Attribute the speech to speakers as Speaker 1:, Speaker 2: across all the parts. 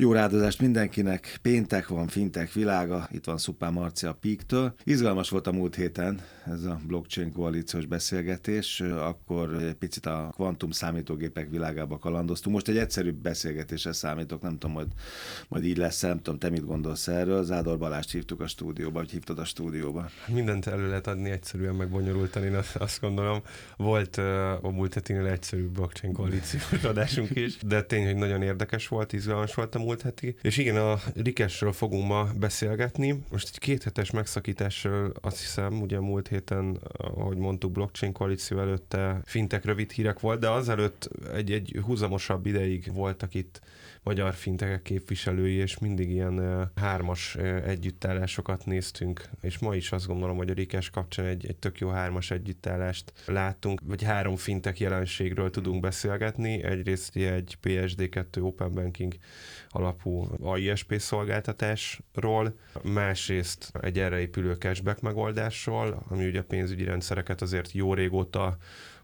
Speaker 1: Jó rádozást mindenkinek. Péntek van, fintek világa. Itt van Szupán Marcia a Peak-től. Izgalmas volt a múlt héten ez a blockchain koalíciós beszélgetés. Akkor egy picit a kvantum számítógépek világába kalandoztunk. Most egy egyszerűbb beszélgetésre számítok. Nem tudom, majd, majd így lesz, nem tudom, te mit gondolsz erről. Zádor Balást hívtuk a stúdióba, vagy hívtad a stúdióba.
Speaker 2: Mindent elő lehet adni egyszerűen, meg én azt gondolom. Volt a múlt heténél egyszerűbb blockchain koalíciós adásunk is, de tény, hogy nagyon érdekes volt, izgalmas volt a múlt heti. És igen, a Rikesről fogunk ma beszélgetni. Most egy kéthetes megszakításról azt hiszem, ugye múlt héten, ahogy mondtuk, blockchain koalíció előtte fintek rövid hírek volt, de azelőtt egy, egy húzamosabb ideig voltak itt magyar fintekek képviselői, és mindig ilyen hármas együttállásokat néztünk, és ma is azt gondolom, hogy a Rikes kapcsán egy, egy tök jó hármas együttállást láttunk, vagy három fintek jelenségről tudunk beszélgetni. Egyrészt egy PSD2 Open Banking alapú AISP szolgáltatásról, másrészt egy erre épülő cashback megoldásról, ami ugye a pénzügyi rendszereket azért jó régóta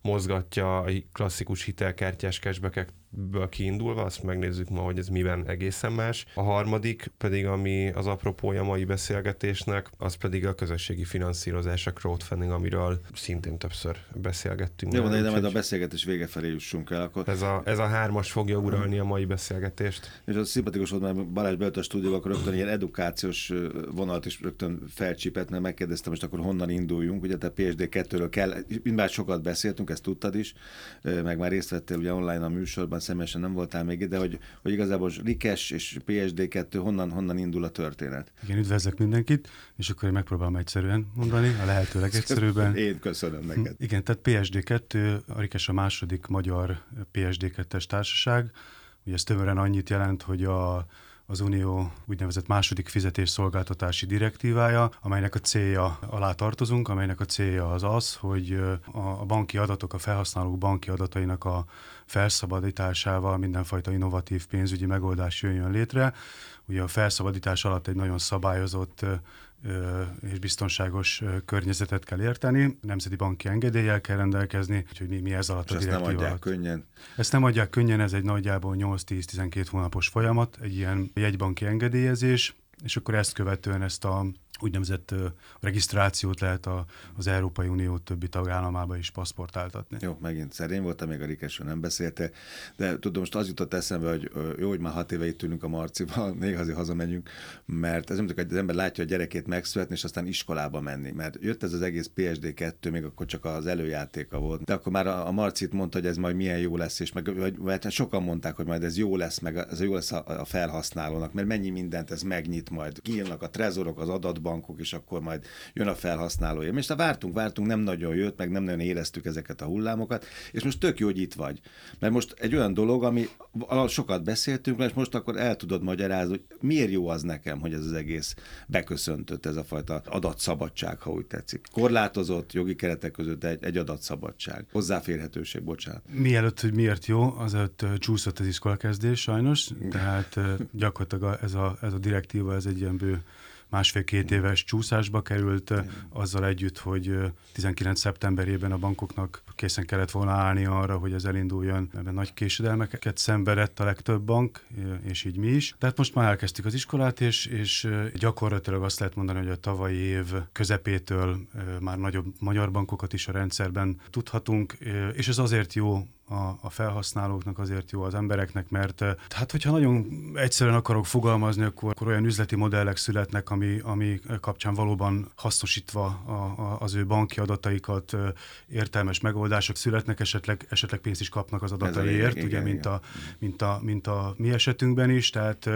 Speaker 2: mozgatja a klasszikus hitelkártyás cashbackekből kiindulva, azt megnézzük ma, hogy ez miben egészen más. A harmadik pedig, ami az apropója mai beszélgetésnek, az pedig a közösségi finanszírozás, a crowdfunding, amiről szintén többször beszélgettünk.
Speaker 1: Jó, de majd a beszélgetés vége felé jussunk el. Akkor...
Speaker 2: Ez, a, ez a hármas fogja uralni a mai beszélgetést.
Speaker 1: És az szimpatikus volt, mert Balázs beült a stúdióba, akkor rögtön ilyen edukációs vonalat is rögtön felcsípett, mert megkérdeztem, most akkor honnan induljunk. Ugye te PSD2-ről kell, mindbár sokat beszéltünk, ezt tudtad is, meg már részt vettél ugye online a műsorban, személyesen nem voltál még de hogy, hogy igazából Rikes és PSD2 honnan, honnan indul a történet?
Speaker 3: Igen, üdvözlök mindenkit, és akkor én megpróbálom egyszerűen mondani, a lehető legegyszerűbben.
Speaker 1: Én köszönöm neked.
Speaker 3: Igen, tehát PSD2, a Rikes a második magyar PSD2-es társaság, ugye ez tömören annyit jelent, hogy a az Unió úgynevezett második fizetésszolgáltatási direktívája, amelynek a célja alá tartozunk, amelynek a célja az az, hogy a banki adatok, a felhasználók banki adatainak a felszabadításával mindenfajta innovatív pénzügyi megoldás jöjjön létre. Ugye a felszabadítás alatt egy nagyon szabályozott és biztonságos környezetet kell érteni, nemzeti banki engedéllyel kell rendelkezni, úgyhogy mi, mi ez alatt
Speaker 1: és a direktíva ezt nem adják alatt. könnyen?
Speaker 3: Ezt nem adják könnyen, ez egy nagyjából 8-10-12 hónapos folyamat, egy ilyen jegybanki engedélyezés, és akkor ezt követően ezt a úgynevezett regisztrációt lehet a, az Európai Unió többi tagállamába is paszportáltatni.
Speaker 1: Jó, megint szerény voltam, még a Rikesről nem beszélte, de tudom, most az jutott eszembe, hogy jó, hogy már hat éve itt ülünk a Marcival, még azért hazamegyünk, mert ez nem hogy az ember látja a gyerekét megszületni, és aztán iskolába menni, mert jött ez az egész PSD2, még akkor csak az előjátéka volt, de akkor már a, a Marcit mondta, hogy ez majd milyen jó lesz, és meg vagy, vagy hát sokan mondták, hogy majd ez jó lesz, meg ez jó lesz a, a felhasználónak, mert mennyi mindent ez megnyit majd. Kinyílnak a trezorok, az adat bankok, és akkor majd jön a felhasználó. És a vártunk, vártunk, nem nagyon jött, meg nem nagyon éreztük ezeket a hullámokat, és most tök jó, hogy itt vagy. Mert most egy olyan dolog, ami sokat beszéltünk, és most akkor el tudod magyarázni, hogy miért jó az nekem, hogy ez az egész beköszöntött, ez a fajta adatszabadság, ha úgy tetszik. Korlátozott jogi keretek között egy, egy adatszabadság. Hozzáférhetőség, bocsánat.
Speaker 3: Mielőtt, hogy miért jó, azért csúszott az iskolakezdés sajnos, tehát gyakorlatilag ez a, ez a direktíva, ez egy ilyen bő másfél-két éves csúszásba került, azzal együtt, hogy 19. szeptemberében a bankoknak készen kellett volna állni arra, hogy ez elinduljon. Ebben nagy késedelmeket szenvedett a legtöbb bank, és így mi is. Tehát most már elkezdtük az iskolát, és, és gyakorlatilag azt lehet mondani, hogy a tavalyi év közepétől már nagyobb magyar bankokat is a rendszerben tudhatunk, és ez azért jó a, a felhasználóknak, azért jó az embereknek, mert hát hogyha nagyon egyszerűen akarok fogalmazni, akkor, akkor olyan üzleti modellek születnek, ami, ami kapcsán valóban hasznosítva a, a, az ő banki adataikat, értelmes megoldások születnek, esetleg, esetleg pénzt is kapnak az adataiért, ugye, igen, mint, A, mint, a, mint a mi esetünkben is, tehát,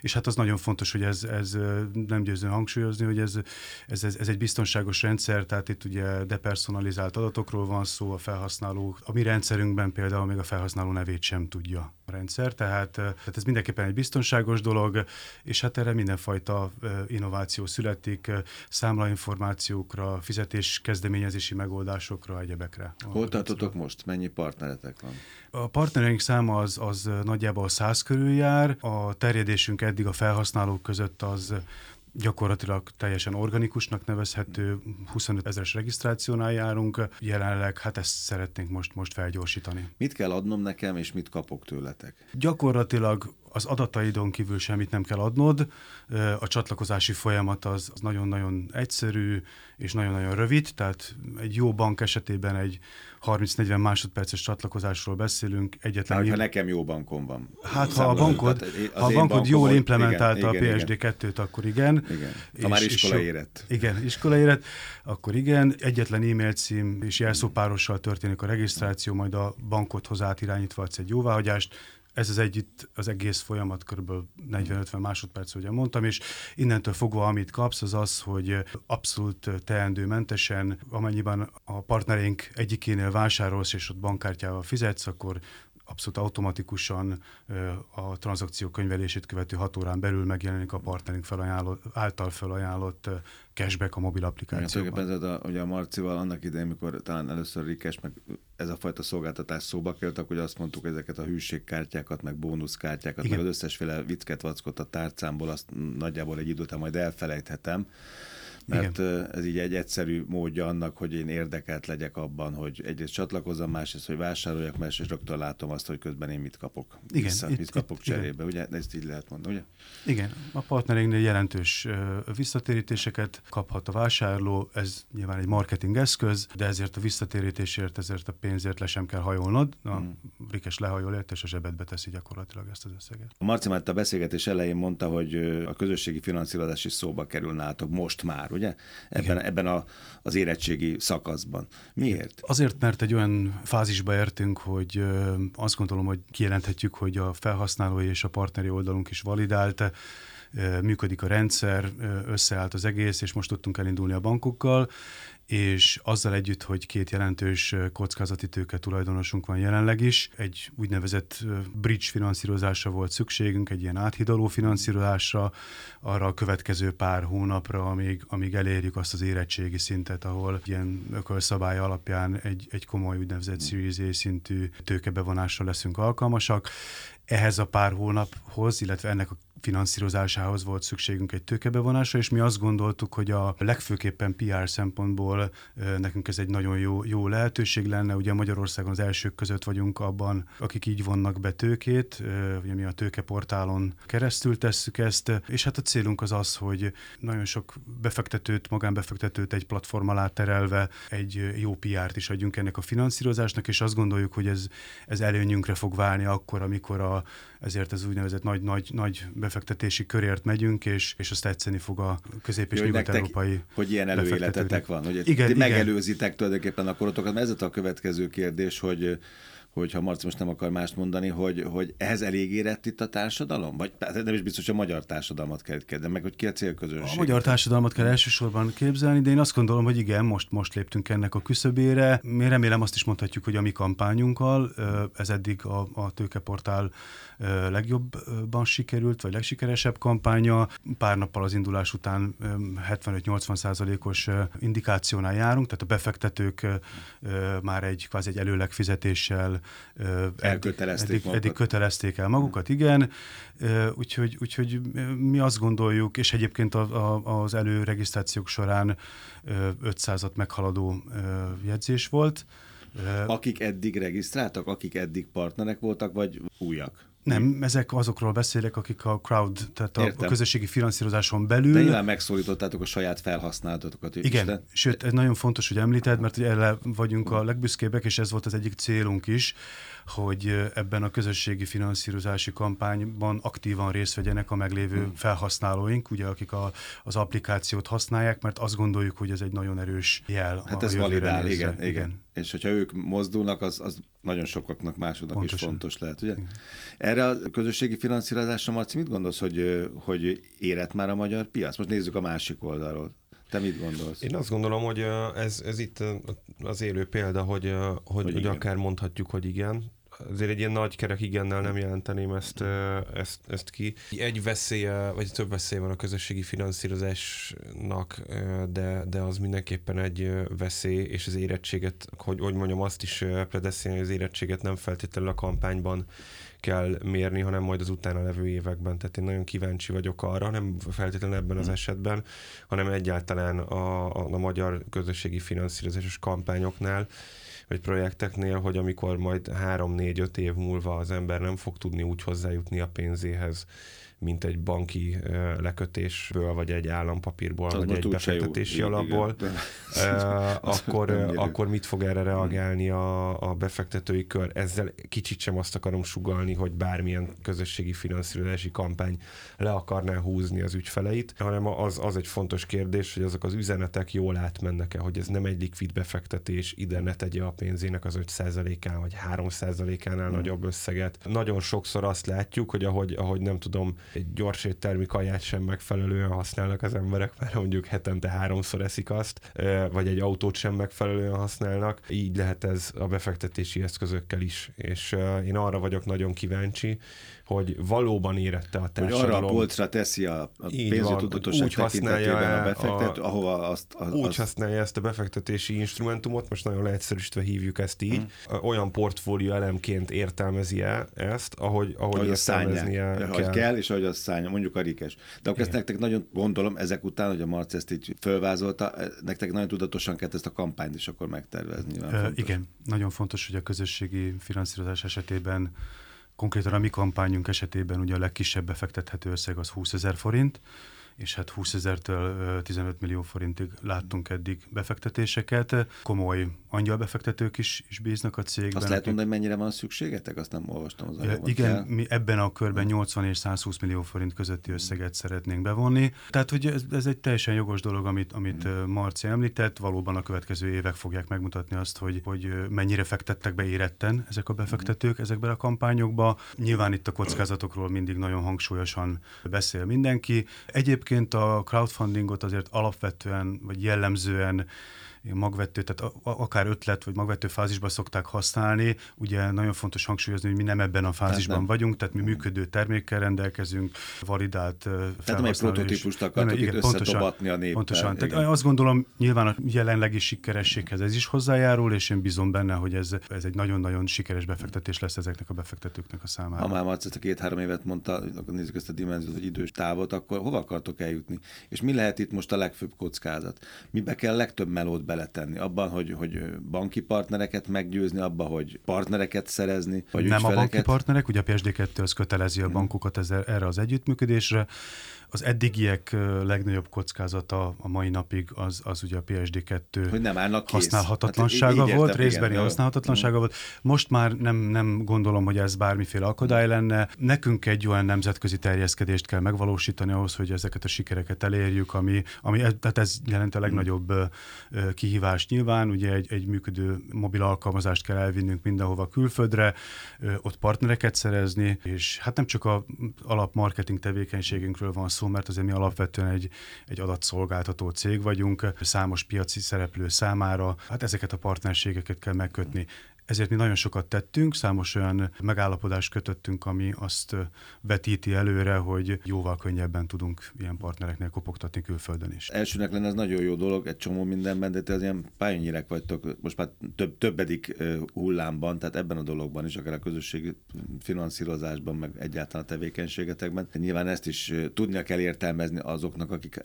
Speaker 3: és hát az nagyon fontos, hogy ez, ez nem győző hangsúlyozni, hogy ez, ez, ez, ez egy biztonságos rendszer, tehát itt ugye depersonalizált adatokról van szó, a felhasználó, a mi rendszerünkben például még a felhasználó nevét sem tudja a rendszer, tehát, tehát ez mindenképpen egy biztonságos dolog, és hát erre mindenfajta innováció születik, számlainformációkra, fizetés kezdeményezési megoldásokra, egyebekre.
Speaker 1: Hol tartotok most? Mennyi partneretek van?
Speaker 3: A partnereink száma az, az nagyjából 100 körül jár, a terjedésünk eddig a felhasználók között az gyakorlatilag teljesen organikusnak nevezhető, 25 ezeres regisztrációnál járunk, jelenleg hát ezt szeretnénk most, most felgyorsítani.
Speaker 1: Mit kell adnom nekem, és mit kapok tőletek?
Speaker 3: Gyakorlatilag az adataidon kívül semmit nem kell adnod, a csatlakozási folyamat az, az nagyon-nagyon egyszerű és nagyon-nagyon rövid, tehát egy jó bank esetében egy 30-40 másodperces csatlakozásról beszélünk.
Speaker 1: Egyetlen hát, ha nekem jó bankom van.
Speaker 3: Hát ha a bankod, ha a bankod jól volt, implementálta igen, a PSD2-t, akkor igen.
Speaker 1: igen. Ha már iskola érett.
Speaker 3: Igen, iskola érett, akkor igen. Egyetlen e-mail cím és jelszópárossal történik a regisztráció, majd a bankodhoz átirányítva adsz egy jóváhagyást, ez az együtt, az egész folyamat kb. 40-50 másodperc, ugye mondtam, és innentől fogva, amit kapsz, az az, hogy abszolút teendőmentesen, amennyiben a partnerénk egyikénél vásárolsz, és ott bankkártyával fizetsz, akkor abszolút automatikusan a tranzakció könyvelését követő hat órán belül megjelenik a partnerünk felajánlott, által felajánlott cashback a mobil applikációban.
Speaker 1: Igen, ez a, ugye a Marcival annak idején, mikor talán először Rikes, meg ez a fajta szolgáltatás szóba került, akkor azt mondtuk, ezeket a hűségkártyákat, meg bónuszkártyákat, Igen. meg az összesféle viccket, vackot a tárcámból, azt nagyjából egy idő után majd elfelejthetem mert Igen. ez így egy egyszerű módja annak, hogy én érdekelt legyek abban, hogy egyrészt csatlakozzam, másrészt, hogy vásároljak, másrészt rögtön látom azt, hogy közben én mit kapok igen, vissza, itt, mit kapok itt, cserébe. Igen. Ugye ezt így lehet mondani, ugye?
Speaker 3: Igen, a partnereinknél jelentős visszatérítéseket kaphat a vásárló, ez nyilván egy marketing eszköz, de ezért a visszatérítésért, ezért a pénzért le sem kell hajolnod. A hmm. Rikes lehajol ért, és a zsebedbe teszi gyakorlatilag ezt az összeget.
Speaker 1: A Marci már a beszélgetés elején mondta, hogy a közösségi finanszírozás is szóba kerül nálatok most már, ugye? Ebben, ebben a, az érettségi szakaszban. Miért?
Speaker 3: Azért, mert egy olyan fázisba értünk, hogy azt gondolom, hogy kijelenthetjük, hogy a felhasználói és a partneri oldalunk is validált, működik a rendszer, összeállt az egész, és most tudtunk elindulni a bankokkal, és azzal együtt, hogy két jelentős kockázati tőke tulajdonosunk van jelenleg is, egy úgynevezett bridge finanszírozásra volt szükségünk, egy ilyen áthidaló finanszírozásra, arra a következő pár hónapra, amíg, amíg elérjük azt az érettségi szintet, ahol ilyen ökölszabály alapján egy, egy komoly úgynevezett Series A szintű tőkebevonásra leszünk alkalmasak. Ehhez a pár hónaphoz, illetve ennek a finanszírozásához volt szükségünk egy tőkebevonásra, és mi azt gondoltuk, hogy a legfőképpen PR szempontból nekünk ez egy nagyon jó, jó lehetőség lenne. Ugye Magyarországon az elsők között vagyunk abban, akik így vonnak be tőkét, ugye mi a tőkeportálon keresztül tesszük ezt, és hát a célunk az az, hogy nagyon sok befektetőt, magánbefektetőt egy platform alá terelve egy jó PR-t is adjunk ennek a finanszírozásnak, és azt gondoljuk, hogy ez, ez előnyünkre fog válni akkor, amikor a, ezért az úgynevezett nagy-nagy nagy befektetési körért megyünk, és, és azt tetszeni fog a közép- és nyugat-európai
Speaker 1: Hogy ilyen előéletetek van, hogy igen, megelőzitek igen. tulajdonképpen a korotokat. Ez a következő kérdés, hogy hogyha Marci most nem akar mást mondani, hogy, hogy ehhez elég érett itt a társadalom? Vagy nem is biztos, hogy a magyar társadalmat kell kérdeni, meg hogy ki a célközönség?
Speaker 3: A magyar társadalmat kell elsősorban képzelni, de én azt gondolom, hogy igen, most, most léptünk ennek a küszöbére. Mi remélem azt is mondhatjuk, hogy a mi kampányunkkal, ez eddig a, a tőkeportál legjobban sikerült, vagy legsikeresebb kampánya. Pár nappal az indulás után 75-80 százalékos indikációnál járunk, tehát a befektetők már egy kvázi egy előleg fizetéssel
Speaker 1: elkötelezték eddig,
Speaker 3: eddig kötelezték el magukat, igen. Úgyhogy, úgyhogy mi azt gondoljuk, és egyébként a, a, az előregisztrációk során 500-at meghaladó jegyzés volt.
Speaker 1: Akik eddig regisztráltak, akik eddig partnerek voltak, vagy újak?
Speaker 3: Nem, ezek azokról beszélek, akik a crowd, tehát a, a közösségi finanszírozáson belül...
Speaker 1: De nyilván megszólítottátok a saját felhasználatokat.
Speaker 3: Igen, de... sőt, ez nagyon fontos, hogy említed, mert erre vagyunk a legbüszkébbek, és ez volt az egyik célunk is, hogy ebben a közösségi finanszírozási kampányban aktívan részt vegyenek a meglévő hmm. felhasználóink, ugye, akik a, az applikációt használják, mert azt gondoljuk, hogy ez egy nagyon erős jel.
Speaker 1: Hát ez validál, igen, igen, igen. És hogyha ők mozdulnak, az, az nagyon sokaknak másodnak Pontosan. is fontos lehet, ugye? Igen. Erre a közösségi finanszírozásra, Marci, mit gondolsz, hogy, hogy érett már a magyar piac? Most nézzük a másik oldalról. Te mit gondolsz?
Speaker 2: Én azt gondolom, hogy ez, ez itt az élő példa, hogy, hogy, hogy, hogy akár mondhatjuk, hogy igen, azért egy ilyen nagy kerek igennel nem jelenteném ezt, ezt, ezt ki. Egy veszélye, vagy több veszély van a közösségi finanszírozásnak, de, de az mindenképpen egy veszély, és az érettséget, hogy, hogy mondjam, azt is predeszinálni, hogy az érettséget nem feltétlenül a kampányban kell mérni, hanem majd az utána levő években. Tehát én nagyon kíváncsi vagyok arra, nem feltétlenül ebben az hmm. esetben, hanem egyáltalán a, a, a magyar közösségi finanszírozásos kampányoknál, vagy projekteknél, hogy amikor majd három-négy-öt év múlva az ember nem fog tudni úgy hozzájutni a pénzéhez, mint egy banki lekötésből, vagy egy állampapírból, Az vagy egy befektetési jó, alapból, igen, akkor, akkor mit fog erre reagálni a, a befektetői kör? Ezzel kicsit sem azt akarom sugalni, hogy bármilyen közösségi finanszírozási kampány le akarná húzni az ügyfeleit, hanem az, az egy fontos kérdés, hogy azok az üzenetek jól átmennek-e, hogy ez nem egy likvid befektetés, ide ne tegye a pénzének az 5%-án vagy 3%-ánál hmm. nagyobb összeget. Nagyon sokszor azt látjuk, hogy ahogy, ahogy nem tudom, egy gyors éttermi kaját sem megfelelően használnak az emberek, mert mondjuk hetente háromszor eszik azt, vagy egy autót sem megfelelően használnak. Így lehet ez a befektetési eszközökkel is. És én arra vagyok nagyon kíváncsi, hogy valóban érette a társadalom.
Speaker 1: Hogy arra a polcra teszi a, a úgy használja a befektető, a, ahova azt...
Speaker 2: Az, úgy az... használja ezt a befektetési instrumentumot, most nagyon leegyszerűsítve hívjuk ezt így, hmm. olyan portfólió elemként értelmezi -e ezt, ahogy, ahogy, ahogy értelmeznie kell.
Speaker 1: Ahogy kell, és ahogy az szállja, mondjuk a rikes. De akkor ezt nektek nagyon gondolom, ezek után, hogy a Marci ezt így fölvázolta, eh, nektek nagyon tudatosan kell ezt a kampányt is akkor megtervezni.
Speaker 3: Uh, igen, nagyon fontos, hogy a közösségi finanszírozás esetében Konkrétan a mi kampányunk esetében ugye a legkisebb befektethető összeg az 20 ezer forint, és hát 20 ezertől 15 millió forintig láttunk eddig befektetéseket. Komoly angyalbefektetők is, is bíznak a cégben.
Speaker 1: Azt lehet mondani, hogy mennyire van szükségetek? Azt nem olvastam az anyagban.
Speaker 3: Igen, kell. mi ebben a körben 80 és 120 millió forint közötti összeget szeretnénk bevonni. Tehát, hogy ez, ez egy teljesen jogos dolog, amit, amit mm. Marci említett. Valóban a következő évek fogják megmutatni azt, hogy, hogy mennyire fektettek be éretten ezek a befektetők ezekben a kampányokba. Nyilván itt a kockázatokról mindig nagyon hangsúlyosan beszél mindenki. Egyéb Egyébként a crowdfundingot azért alapvetően, vagy jellemzően magvető, tehát akár ötlet vagy magvető fázisban szokták használni. Ugye nagyon fontos hangsúlyozni, hogy mi nem ebben a fázisban nem. vagyunk, tehát mi működő termékkel rendelkezünk, validált
Speaker 1: Tehát nem egy prototípust akartok igen, pontosan, a néppel.
Speaker 3: Pontosan. Igen. Tehát azt gondolom, nyilván a jelenlegi sikerességhez ez is hozzájárul, és én bízom benne, hogy ez, ez egy nagyon-nagyon sikeres befektetés lesz ezeknek a befektetőknek a számára.
Speaker 1: Ha már Marci, a két-három évet mondta, akkor nézzük ezt a dimenziót, hogy idős távot, akkor hova akartok eljutni? És mi lehet itt most a legfőbb kockázat? Mibe kell legtöbb melót beletenni? Abban, hogy, hogy banki partnereket meggyőzni, abban, hogy partnereket szerezni, vagy
Speaker 3: Nem ügyfeleket. a banki partnerek, ugye a PSD2 az kötelezi a hmm. bankokat ezzel, erre az együttműködésre. Az eddigiek legnagyobb kockázata a mai napig az, az ugye a PSD2
Speaker 1: hogy nem állnak
Speaker 3: használhatatlansága hát volt, részbeni használhatatlansága volt. Most már nem, nem gondolom, hogy ez bármiféle akadály lenne. Nekünk egy olyan nemzetközi terjeszkedést kell megvalósítani ahhoz, hogy ezeket a sikereket elérjük, ami, ami tehát ez jelent a legnagyobb kihívást nyilván. Ugye egy, egy működő mobil alkalmazást kell elvinnünk mindenhova külföldre, ott partnereket szerezni, és hát nem csak a alapmarketing tevékenységünkről van szó, mert azért mi alapvetően egy, egy adatszolgáltató cég vagyunk, számos piaci szereplő számára, hát ezeket a partnerségeket kell megkötni. Ezért mi nagyon sokat tettünk, számos olyan megállapodást kötöttünk, ami azt vetíti előre, hogy jóval könnyebben tudunk ilyen partnereknél kopogtatni külföldön is.
Speaker 1: Elsőnek lenne ez nagyon jó dolog, egy csomó mindenben, de te az ilyen pályanyírek vagytok, most már több, többedik hullámban, tehát ebben a dologban is, akár a közösségi finanszírozásban, meg egyáltalán a tevékenységetekben. Nyilván ezt is tudnia kell értelmezni azoknak, akik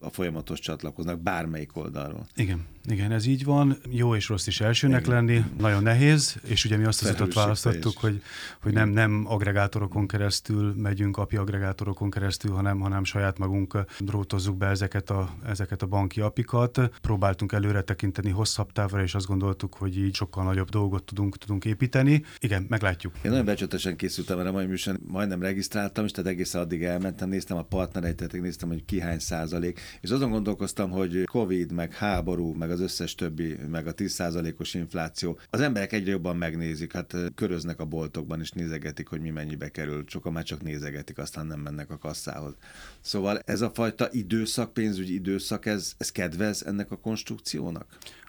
Speaker 1: a folyamatos csatlakoznak bármelyik oldalról.
Speaker 3: Igen, igen, ez így van. Jó és rossz is elsőnek igen. lenni. Nagyon nehéz, és ugye mi azt az utat választottuk, hogy, hogy nem, nem agregátorokon keresztül megyünk, API agregátorokon keresztül, hanem, hanem saját magunk drótozzuk be ezeket a, ezeket a banki apikat. Próbáltunk előre tekinteni hosszabb távra, és azt gondoltuk, hogy így sokkal nagyobb dolgot tudunk, tudunk építeni. Igen, meglátjuk.
Speaker 1: Én nagyon becsületesen készültem erre mai műsorban, majdnem regisztráltam, és tehát egészen addig elmentem, néztem a partnereit, néztem, hogy ki hány százalék, és azon gondolkoztam, hogy Covid, meg háború, meg az összes többi, meg a 10 százalékos infláció. Az ember emberek egyre jobban megnézik, hát köröznek a boltokban és nézegetik, hogy mi mennyibe kerül. Sokan már csak nézegetik, aztán nem mennek a kasszához. Szóval ez a fajta időszak, pénzügyi időszak, ez, ez kedvez ennek a konstrukciónak?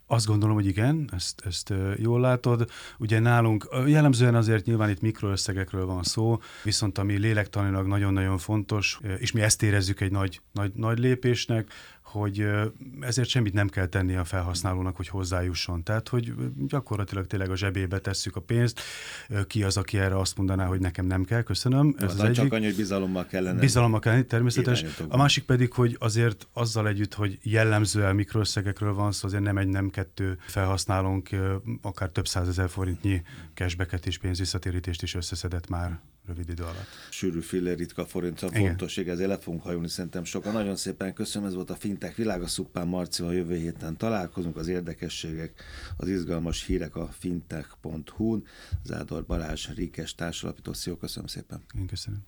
Speaker 3: Azt gondolom, hogy igen, ezt, ezt jól látod. Ugye nálunk jellemzően azért nyilván itt mikroösszegekről van szó, viszont ami lélektanilag nagyon-nagyon fontos, és mi ezt érezzük egy nagy, nagy, nagy lépésnek, hogy ezért semmit nem kell tenni a felhasználónak, hogy hozzájusson. Tehát, hogy gyakorlatilag tényleg a zsebébe tesszük a pénzt. Ki az, aki erre azt mondaná, hogy nekem nem kell, köszönöm.
Speaker 1: Ez az, az csak annyi, hogy bizalommal kellene.
Speaker 3: Bizalommal kellene, természetes. A másik pedig, hogy azért azzal együtt, hogy jellemzően mikroösszegekről van szó, azért nem egy, nem kettő felhasználónk akár több százezer forintnyi cashbacket és pénzvisszatérítést is összeszedett már rövid idő alatt.
Speaker 1: Sűrű fillér, ritka forint, a fontosság, ezért le fogunk hajolni szerintem sokan. Nagyon szépen köszönöm, ez volt a Fintech világa, Szuppán Marcival jövő héten találkozunk, az érdekességek, az izgalmas hírek a fintech.hu-n. Zádor Balázs, Ríkes társalapító, szó, köszönöm szépen.
Speaker 3: Én köszönöm.